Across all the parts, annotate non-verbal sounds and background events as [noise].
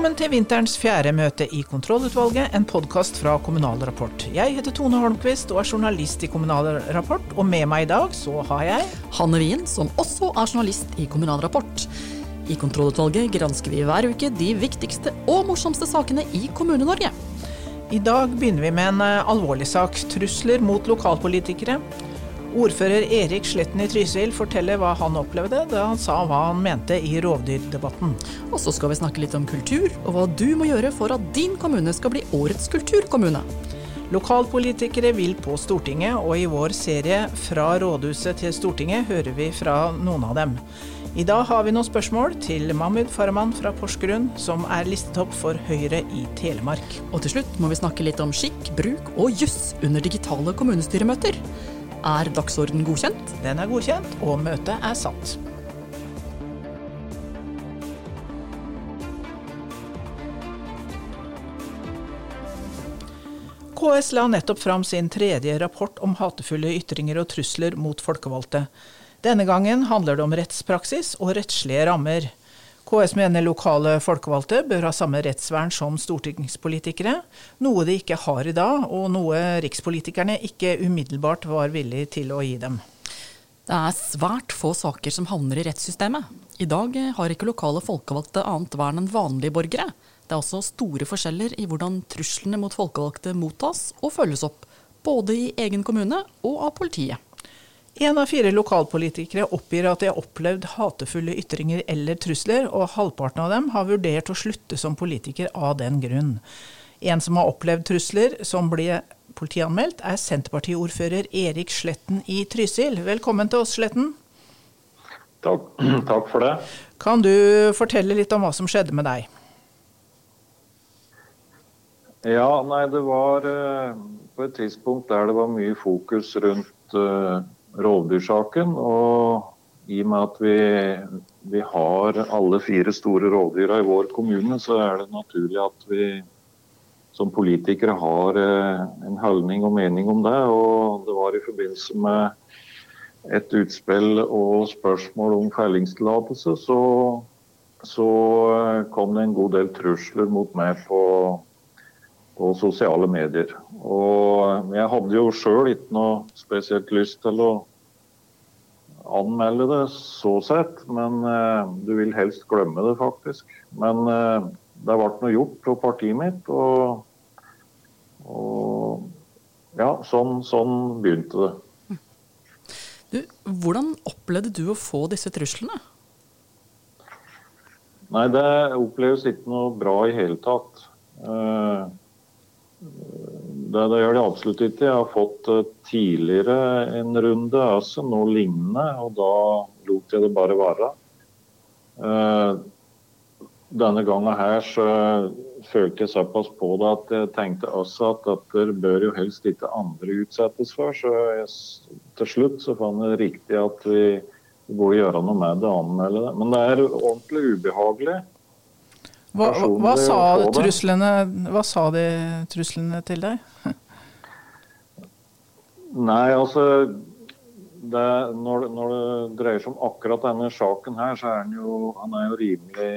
Velkommen til vinterens fjerde møte i Kontrollutvalget, en podkast fra Kommunal Rapport. Jeg heter Tone Holmquist og er journalist i Kommunal Rapport, og med meg i dag så har jeg Hanne Wien, som også er journalist i Kommunal Rapport. I Kontrollutvalget gransker vi hver uke de viktigste og morsomste sakene i Kommune-Norge. I dag begynner vi med en eh, alvorlig sak. Trusler mot lokalpolitikere. Ordfører Erik Sletten i Trysil forteller hva han opplevde da han sa hva han mente i rovdyrdebatten. Og så skal vi snakke litt om kultur, og hva du må gjøre for at din kommune skal bli årets kulturkommune. Lokalpolitikere vil på Stortinget, og i vår serie Fra rådhuset til Stortinget hører vi fra noen av dem. I dag har vi noen spørsmål til Mahmud Farahman fra Porsgrunn, som er listet opp for Høyre i Telemark. Og til slutt må vi snakke litt om skikk, bruk og juss under digitale kommunestyremøter. Er dagsorden godkjent? Den er godkjent, og møtet er satt. KS la nettopp fram sin tredje rapport om hatefulle ytringer og trusler mot folkevalgte. Denne gangen handler det om rettspraksis og rettslige rammer. KS mener lokale folkevalgte bør ha samme rettsvern som stortingspolitikere, noe de ikke har i dag, og noe rikspolitikerne ikke umiddelbart var villig til å gi dem. Det er svært få saker som havner i rettssystemet. I dag har ikke lokale folkevalgte annet vern enn vanlige borgere. Det er også store forskjeller i hvordan truslene mot folkevalgte mottas og følges opp, både i egen kommune og av politiet. Én av fire lokalpolitikere oppgir at de har opplevd hatefulle ytringer eller trusler, og halvparten av dem har vurdert å slutte som politiker av den grunn. En som har opplevd trusler som ble politianmeldt, er Senterpartiordfører Erik Sletten i Trysil. Velkommen til oss, Sletten. Takk, [clears throat] takk for det. Kan du fortelle litt om hva som skjedde med deg? Ja, nei, det var uh, på et tidspunkt der det var mye fokus rundt uh, rovdyrsaken. Og i og med at vi, vi har alle fire store rovdyra i vår kommune, så er det naturlig at vi som politikere har uh, en holdning og mening om det. Og det var i forbindelse med et utspill og spørsmål om fellingstillatelse, så, så kom det en god del trusler mot meg på på sosiale medier. Og jeg hadde jo sjøl ikke noe spesielt lyst til å anmelde det så sett, men eh, du vil helst glemme det, faktisk. Men eh, det ble noe gjort på partiet mitt, og, og ja, sånn, sånn, begynte det. Du, hvordan opplevde du å få disse truslene? Nei, det oppleves ikke noe bra i hele tatt. Uh, det, det, gjør det absolutt ikke. Jeg har fått uh, tidligere en runde altså, noe lignende, og da lot jeg det bare være. Uh, denne gangen her så følte jeg såpass på det at jeg tenkte også at dette bør jo helst ikke andre utsettes for. Så jeg, til slutt så fant jeg riktig at vi burde gjøre noe med det og anmelde det. Men det er ordentlig ubehagelig. Hva, hva, sa truslene, hva sa de truslene til deg? Nei, altså det, når, når, det dreier seg om akkurat denne saken her, så er han jo, han er jo rimelig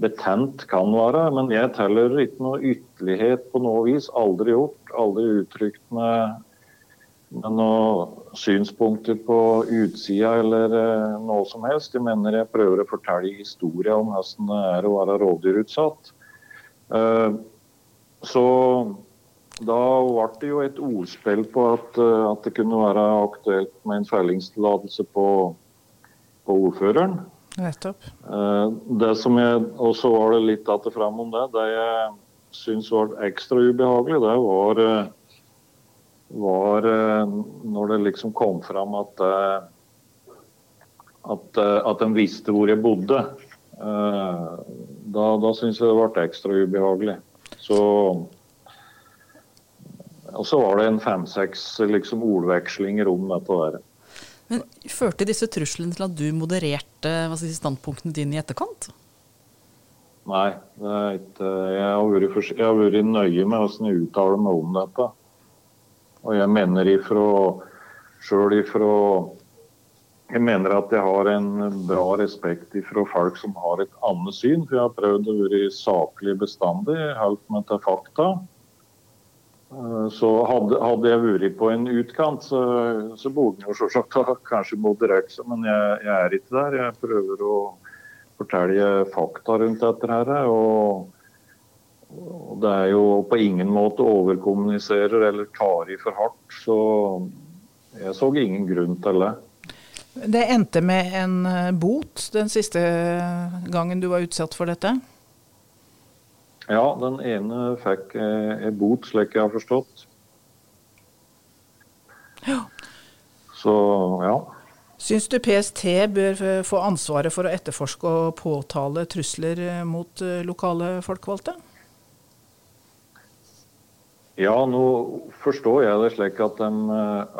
betent, kan være. Men jeg teller ikke noe ytterlighet på noe vis. Aldri gjort. Aldri uttrykt med med noen synspunkter på utsida eller eh, noe som helst. Jeg mener jeg prøver å fortelle historien om hvordan det er å være rovdyrutsatt. Eh, så da ble det jo et ordspill på at, eh, at det kunne være aktuelt med en fellingstillatelse på, på ordføreren. Nettopp. Det som jeg, Og så var det litt att fram om det. Det jeg syns var ekstra ubehagelig, det var var eh, når det liksom kom fram at, eh, at, eh, at de visste hvor jeg bodde. Da, da syns jeg det ble ekstra ubehagelig. Så og så var det en fem-seks liksom, ordvekslinger om dette der. Men Førte disse truslene til at du modererte si, standpunktene dine i etterkant? Nei, ikke, jeg, har vært, jeg, har vært, nøye med hvordan jeg uttaler meg om dette. Og jeg mener ifra sjøl ifra jeg mener at jeg har en bra respekt ifra folk som har et annet syn. For jeg har prøvd å være saklig bestandig, holdt meg til fakta. Eh, så hadde, hadde, jeg vært på en utkant, så, så burde jeg selvsagt kanskje moderert seg, men jeg, jeg, er ikke der. Jeg prøver å fortelle fakta rundt dette her. Og, og det er jo på ingen måte overkommuniserer eller tar i for hardt. Så jeg så ingen grunn til det. Det endte med en eh, bot den siste gangen du var utsatt for dette? Ja, den ene fikk eh, en bot, slik jeg har forstått. Ja. Så, ja. Syns du PST bør få ansvaret for å etterforske og påtale trusler eh, mot lokale folkevalgte? Ja, nå forstår jeg det slik at de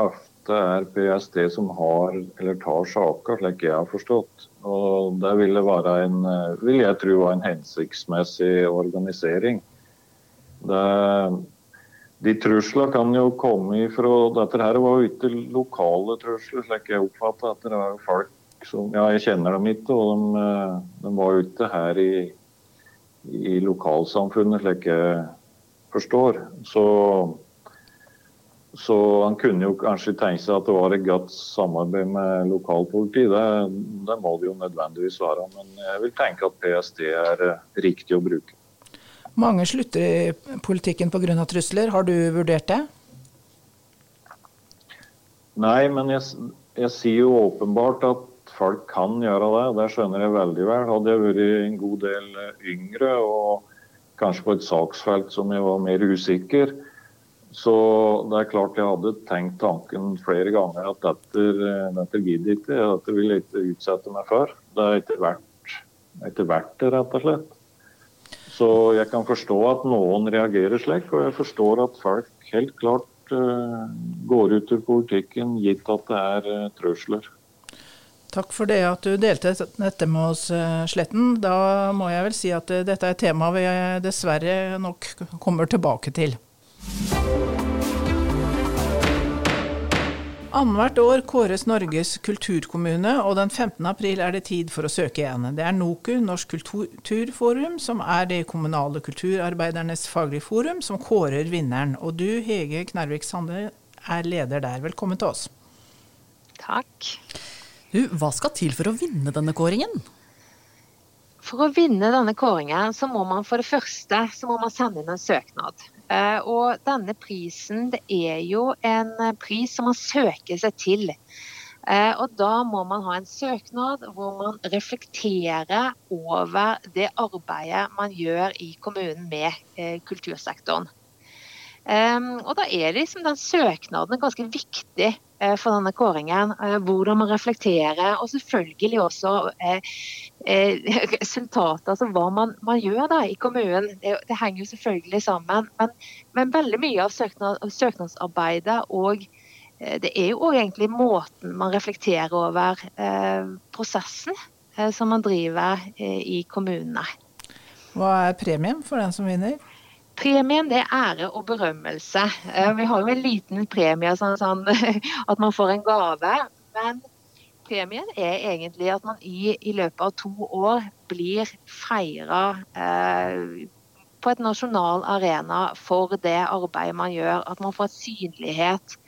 ofte er PST som har eller tar saker, slik jeg har forstått. Og Det ville være en, vil jeg tro var en hensiktsmessig organisering. Det, de truslene kan jo komme ifra Dette her var jo ikke lokale trusler, slik jeg oppfatter at det er folk som Ja, jeg kjenner dem ikke, og de, de var ute her i, i lokalsamfunnet, slik jeg forstår. Så så han kunne jo kanskje tenke seg at det var et godt samarbeid med lokalpoliti. Det, det, må det jo nødvendigvis være. Men jeg vil tenke at PST er eh, riktig å bruke. Mange slutter i politikken pga. trusler. Har du vurdert det? Nei, men jeg, jeg, sier jo åpenbart at folk kan gjøre det. Det skjønner jeg veldig vel. Hadde jeg vært en god del yngre og kanskje på et saksfelt som jeg var mer usikker, så det er klart jeg hadde tenkt tanken flere ganger at dette, dette gidder ikke, dette vil jeg ikke utsette meg for. Det er ikke verdt, verdt det, rett og slett. Så jeg kan forstå at noen reagerer slik, og jeg forstår at folk helt klart uh, går ut ur politikken gitt at det er uh, trusler. Takk for det at du delte dette med oss, eh, Sletten. Da må jeg vel si at dette er et tema vi dessverre nok kommer tilbake til. Annethvert år kåres Norges kulturkommune, og den 15. april er det tid for å søke igjen. Det er NOKU, Norsk kulturforum, som er de kommunale kulturarbeidernes faglige forum, som kårer vinneren. Og du, Hege Knarvik Sande, er leder der. Velkommen til oss. Takk. Du, hva skal til for å vinne denne kåringen? For å vinne denne kåringen, så må man for det første så må man sende inn en søknad. Eh, og denne prisen det er jo en pris som man søker seg til. Eh, og da må man ha en søknad hvor man reflekterer over det arbeidet man gjør i kommunen med eh, kultursektoren. Og da er liksom den søknaden ganske viktig for denne kåringen. Eh, hvordan man reflekterer, og selvfølgelig også eh, [laughs] resultatet. Altså hva man, man gjør da i kommunen. Det, det, henger jo selvfølgelig sammen. Men, men veldig mye av søknad, søknadsarbeidet og det er jo egentlig måten man reflekterer over eh, prosessen eh, som man driver eh, i kommunene. Hva er premien for den som vinner? Premien det er ære og berømmelse. Eh, vi har jo en liten premie, sånn, sånn [laughs] at man får en gave. Men premien er egentlig at man i, i løpet av to år blir feira eh, på et nasjonal arena for det arbeidet man gjør. At man får synlighet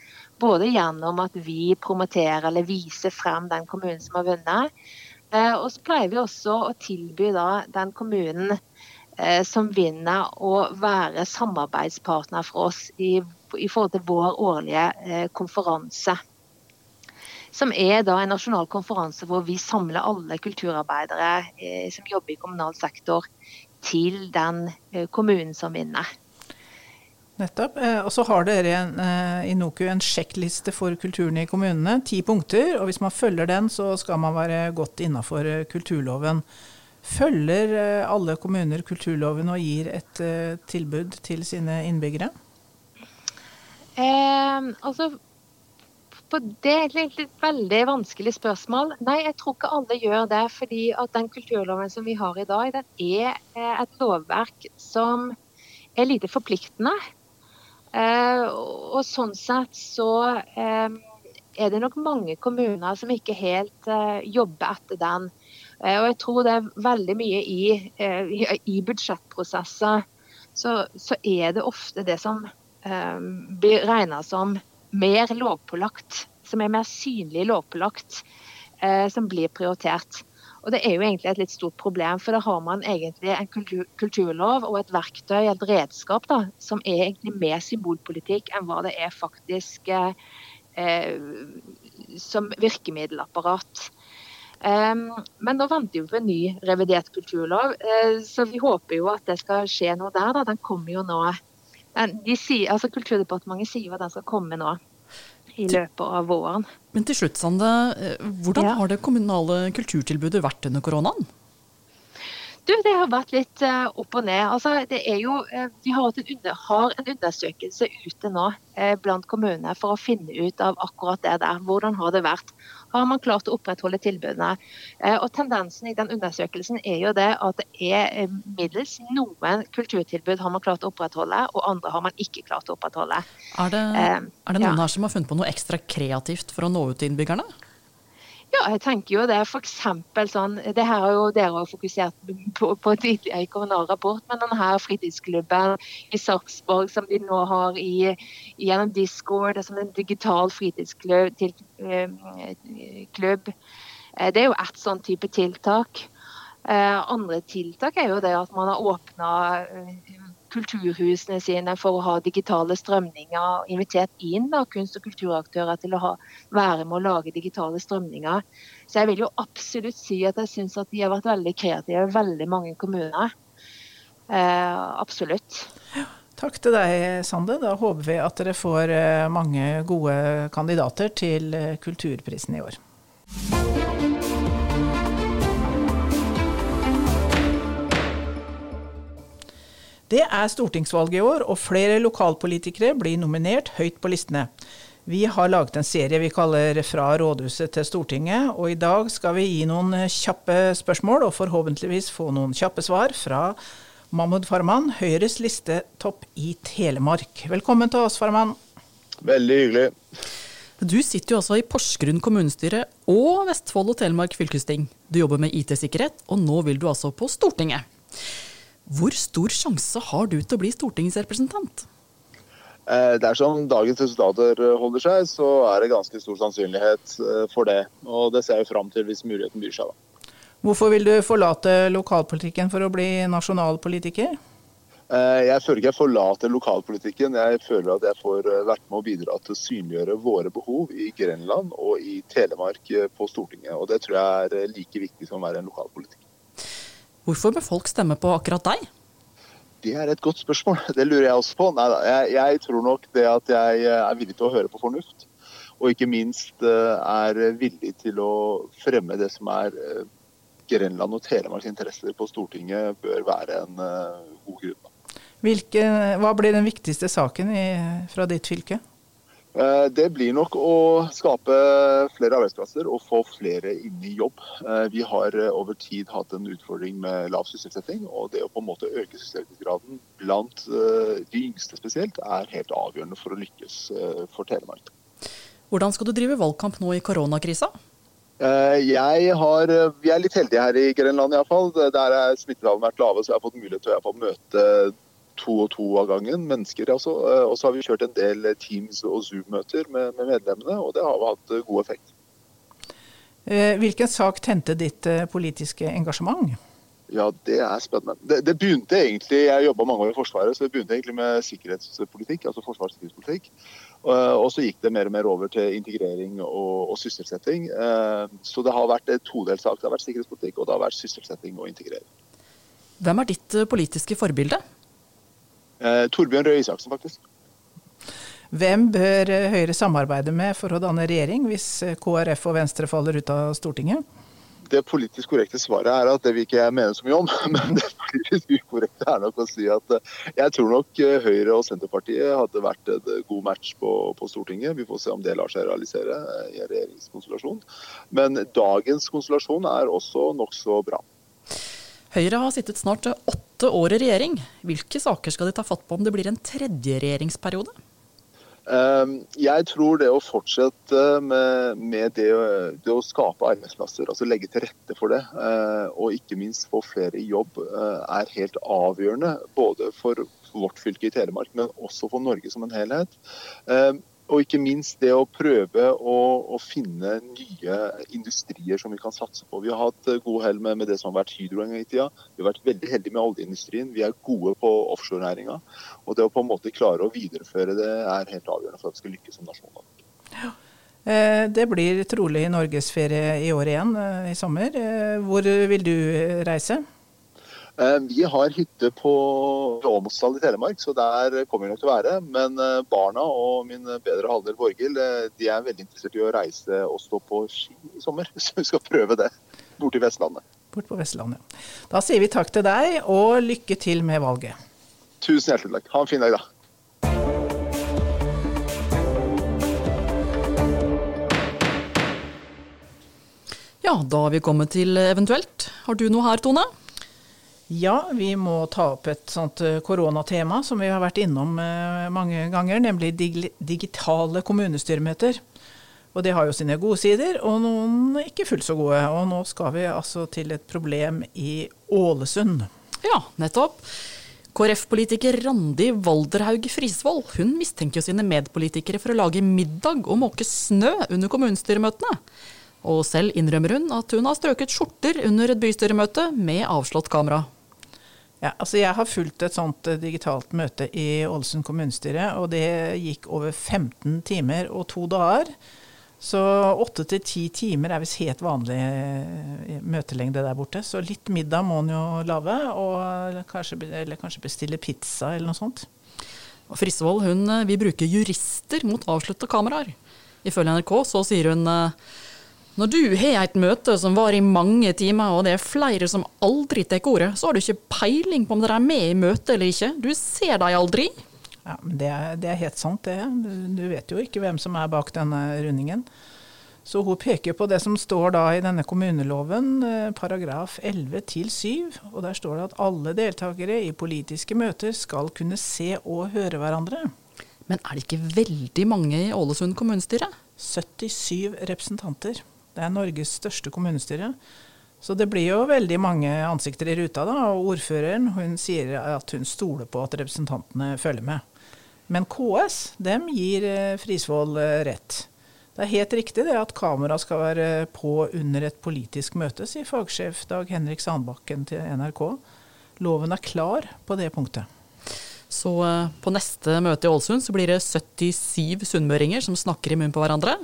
både gjennom at vi promoterer eller viser frem den kommunen som har vunnet. Eh, og så pleier vi også å tilby da, den kommunen som vinner å være samarbeidspartner for oss i, i forhold til vår årlige eh, konferanse. Som er da en nasjonal konferanse hvor vi samler alle kulturarbeidere eh, som jobber i kommunal sektor, til den kommunen som vinner. Nettopp. Og så har dere en, i NOKU en sjekkliste for kulturen i kommunene. Ti punkter. og Hvis man følger den, så skal man være godt innafor kulturloven. Følger eh, alle kommuner kulturloven og gir et uh, tilbud til sine innbyggere? Eh, altså, det er et veldig vanskelig spørsmål. Nei, jeg tror ikke alle gjør det. fordi at den kulturloven som vi har i dag, den er eh, et lovverk som er lite forpliktende. Eh, og sånn sett så eh, er det nok mange kommuner som ikke helt jobber etter den. Uh, og jeg tror det er veldig mye i, uh, i, budsjettprosesser så, så, er det ofte det som blir regna som mer lovpålagt, som er mer synlig lovpålagt, som blir prioritert. Og Det er jo egentlig et litt stort problem, for da har man egentlig en kultur, kulturlov og et verktøy, et redskap, da, som er egentlig mer symbolpolitikk enn hva det er faktisk eh, eh som virkemiddelapparat. Men nå venter vi på en ny revidert kulturlov, uh, så vi håper jo at det skal skje noe der. Da. Den kommer jo nå. De sier, altså Kulturdepartementet sier jo at den skal komme nå i løpet av våren. Men til slutt, Sande. Eh, hvordan ja. har det kommunale kulturtilbudet vært under koronaen? Du, Det har vært litt uh, opp og ned. Altså, det er jo, uh, vi har en, under, har en, undersøkelse ute nå uh, blant kommunene for å finne ut av akkurat det der. Hvordan har det vært? Har man klart å opprettholde tilbudene? og Tendensen i den undersøkelsen er jo det at det er middels noen kulturtilbud har man klart å opprettholde, og andre har man ikke klart å opprettholde. Er det, er det noen ja. her som har funnet på noe ekstra kreativt for å nå ut til innbyggerne? Ja, jeg tenker jo det. For sånn, det her har jo dere fokusert på, på tidligere i koronarapport, men denne fritidsklubben i Sarpsborg som de nå har i, gjennom Discord, som en digital fritidsklubb, til, eh, klubb. Eh, det er jo ett sånn type tiltak. Eh, andre tiltak er jo det at man har åpna kulturhusene sine for å ha digitale strømninger. Invitert inn da, kunst- og kulturaktører til å ha, være med å lage digitale strømninger. Så jeg vil jo absolutt si at jeg syns at de har vært veldig kreative, veldig mange kommuner. Eh, absolutt. Takk til deg, Sande. Da håper vi at dere får eh, mange gode kandidater til eh, Kulturprisen i år. Det er stortingsvalg i år, og flere lokalpolitikere blir nominert høyt på listene. Vi har laget en serie vi kaller Fra rådhuset til Stortinget, og i dag skal vi gi noen kjappe spørsmål, og forhåpentligvis få noen kjappe svar fra Mahmoud Farman, Høyres listetopp i Telemark. Velkommen til oss, Farman. Veldig hyggelig. Du sitter jo altså i Porsgrunn kommunestyre og Vestfold og Telemark fylkesting. Du jobber med IT-sikkerhet, og nå vil du altså på Stortinget. Hvor stor sjanse har du til å bli stortingsrepresentant? Eh, Dersom dagens resultater holder seg, så er det ganske stor sannsynlighet eh, for det. Og det ser jeg fram til hvis muligheten byr seg. da. Hvorfor vil du forlate lokalpolitikken for å bli nasjonalpolitiker? Eh, jeg føler ikke jeg forlater lokalpolitikken. Jeg føler at jeg får vært med å bidra til å synliggjøre våre behov i Grenland og i Telemark på Stortinget. Og det tror jeg er like viktig som å være en lokalpolitiker. Hvorfor bør folk stemme på akkurat deg? Det er et godt spørsmål. [laughs] Det lurer jeg også på. Nei, jeg, jeg, tror nok det at jeg er villig til å høre på fornuft. Og ikke minst eh, er villig til å fremme det som er eh, Grenland og Telemarks interesser på Stortinget, bør være en eh, god grunn. Hvilke, hva blir den viktigste saken i, fra ditt fylke? Eh, det blir nok å skape flere arbeidsplasser og få flere inn i jobb. Eh, vi har eh, over tid hatt en utfordring med lav sysselsetting. og Det å på en måte øke sysselsettingsgraden blant de yngste spesielt, er helt avgjørende for å lykkes for Telemark. Hvordan skal du drive valgkamp nå i koronakrisa? Jeg har, vi er litt heldige her i Grenland iallfall. Der er smittetallene vært lave, så jeg har fått mulighet til å møte to og to av gangen, mennesker altså. Eh, og så har vi kjørt en del Teams- og Zoom-møter med, med, medlemmene, og det har hatt eh, god effekt. Eh, hvilken sak tente ditt politiske engasjement? Ja, det er spennende. Det, det begynte egentlig, Jeg jobba mange år i Forsvaret, så det begynte egentlig med sikkerhetspolitikk. altså forsvarssikkerhetspolitikk. Og så gikk det mer og mer over til integrering og, og sysselsetting. Så det har vært en todelt sak. Det har vært sikkerhetspolitikk og det har vært sysselsetting og integrering. Hvem er ditt politiske forbilde? Eh, Torbjørn Røe Isaksen, faktisk. Hvem bør Høyre samarbeide med for å danne regjering, hvis KrF og Venstre faller ut av Stortinget? Det politisk korrekte svaret er at det vil ikke jeg mene så mye om. [laughs] Men det politisk ukorrekte er nok å si at eh, jeg tror nok eh, Høyre og Senterpartiet hadde vært en god match på, på Stortinget. Vi får se om det lar seg realisere i en regjeringskonstellasjon. Men dagens konstellasjon er også nokså bra. Høyre har sittet snart åtte år i regjering. Hvilke saker skal de ta fatt på om det blir en tredje regjeringsperiode? Ehm, jeg tror det å fortsette med, med det, det, å skape arbeidsplasser, altså legge til rette for det, eh, og ikke minst få flere i jobb, eh, er helt avgjørende. Både for vårt fylke i Telemark, men også for Norge som en helhet. Og ikke minst det å prøve å, å, finne nye industrier som vi kan satse på. Vi har hatt eh, god hell med, med, det som har vært Hydro en gang i tida. Vi har vært veldig heldige med oljeindustrien. Vi er gode på offshorenæringa. Og det å på en måte klare å videreføre det er helt avgjørende for at vi skal lykkes som nasjon. Ja. Eh, det blir trolig norgesferie i år igjen eh, i sommer. Hvor vil du reise? Eh, vi har hytte på Åmotstad i Telemark, så der kommer vi nok til å være. Men eh, barna og min bedre halvdel Borghild eh, de er veldig interessert i å reise og stå på ski i sommer. [laughs] Så vi skal prøve det bort til Vestlandet. Bort på Vestlandet. Da sier vi takk til deg, og lykke til med valget. Tusen hjertelig takk. Ha en fin dag, da. Ja, da har vi kommet til eventuelt. Har du noe her, Tone? Ja, vi må ta opp et sånt eh, koronatema som vi har vært innom eh, mange ganger, nemlig digitale kommunestyremøter. Og det har jo sine gode sider, og noen ikke fullt så gode. Og nå skal vi altså til et problem i Ålesund. Ja, nettopp. KrF-politiker Randi Valderhaug Frisvold hun mistenker jo sine medpolitikere for å lage middag og måke snø under kommunestyremøtene. Og selv innrømmer hun at hun har strøket skjorter under et bystyremøte med avslått kamera. Ja, altså jeg har fulgt et sånt eh, digitalt møte i Ålesund kommunestyre, og det gikk over 15 timer og to dager. Så åtte til ti timer er visst helt vanlig eh, møtelengde der borte. Så litt middag må en jo lage, eller kanskje bestille pizza eller noe sånt. Og Frisvold hun eh, vil bruke jurister mot avslutta kameraer. Ifølge NRK så sier hun når du har et møte som var i mange timer, og det er flere som aldri tar ordet, så har du ikke peiling på om dere er med i møtet eller ikke. Du ser dem aldri. Ja, men det er, det er helt sant, det. Du vet jo ikke hvem som er bak denne rundingen. Så hun peker på det som står da i denne kommuneloven, eh, paragraf 11 til 7. Og der står det at alle deltakere i politiske møter skal kunne se og høre hverandre. Men er det ikke veldig mange i Ålesund kommunestyre? 77 representanter. Det er Norges største kommunestyre. Så det blir jo veldig mange ansikter i ruta, da. Og ordføreren hun sier at hun stoler på at representantene følger med. Men KS dem gir eh, Frisvold eh, rett. Det er helt riktig det at kamera skal være på under et politisk møte, sier fagsjef Dag Henrik Sandbakken til NRK. Loven er klar på det punktet. Så eh, på neste møte i Ålesund så blir det 77 sunnmøringer som snakker i munnen på hverandre.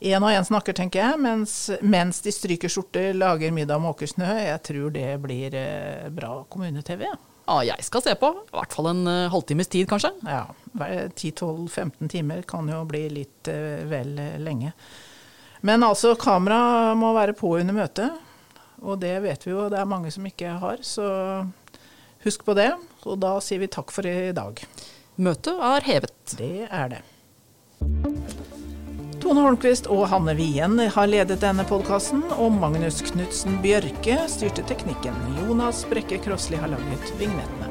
Én og én snakker, tenker jeg, mens, mens, de stryker skjorter, lager middag og måker snø. Jeg tror det blir eh, bra kommune-TV. Ja. ja, jeg skal se på. I hvert fall en uh, halvtimes tid, kanskje. Ja. 10-12-15 timer kan jo bli litt uh, vel lenge. Men altså, kamera må være på under møtet. Og det vet vi jo det er mange som ikke har, så husk på det. Og da sier vi takk for i dag. Møtet er hevet. Det er det. Tone Holmquist og Hanne Wien har ledet denne podkasten, og Magnus Knutsen Bjørke styrte teknikken. Jonas Brekke Krossli har laget vignettene.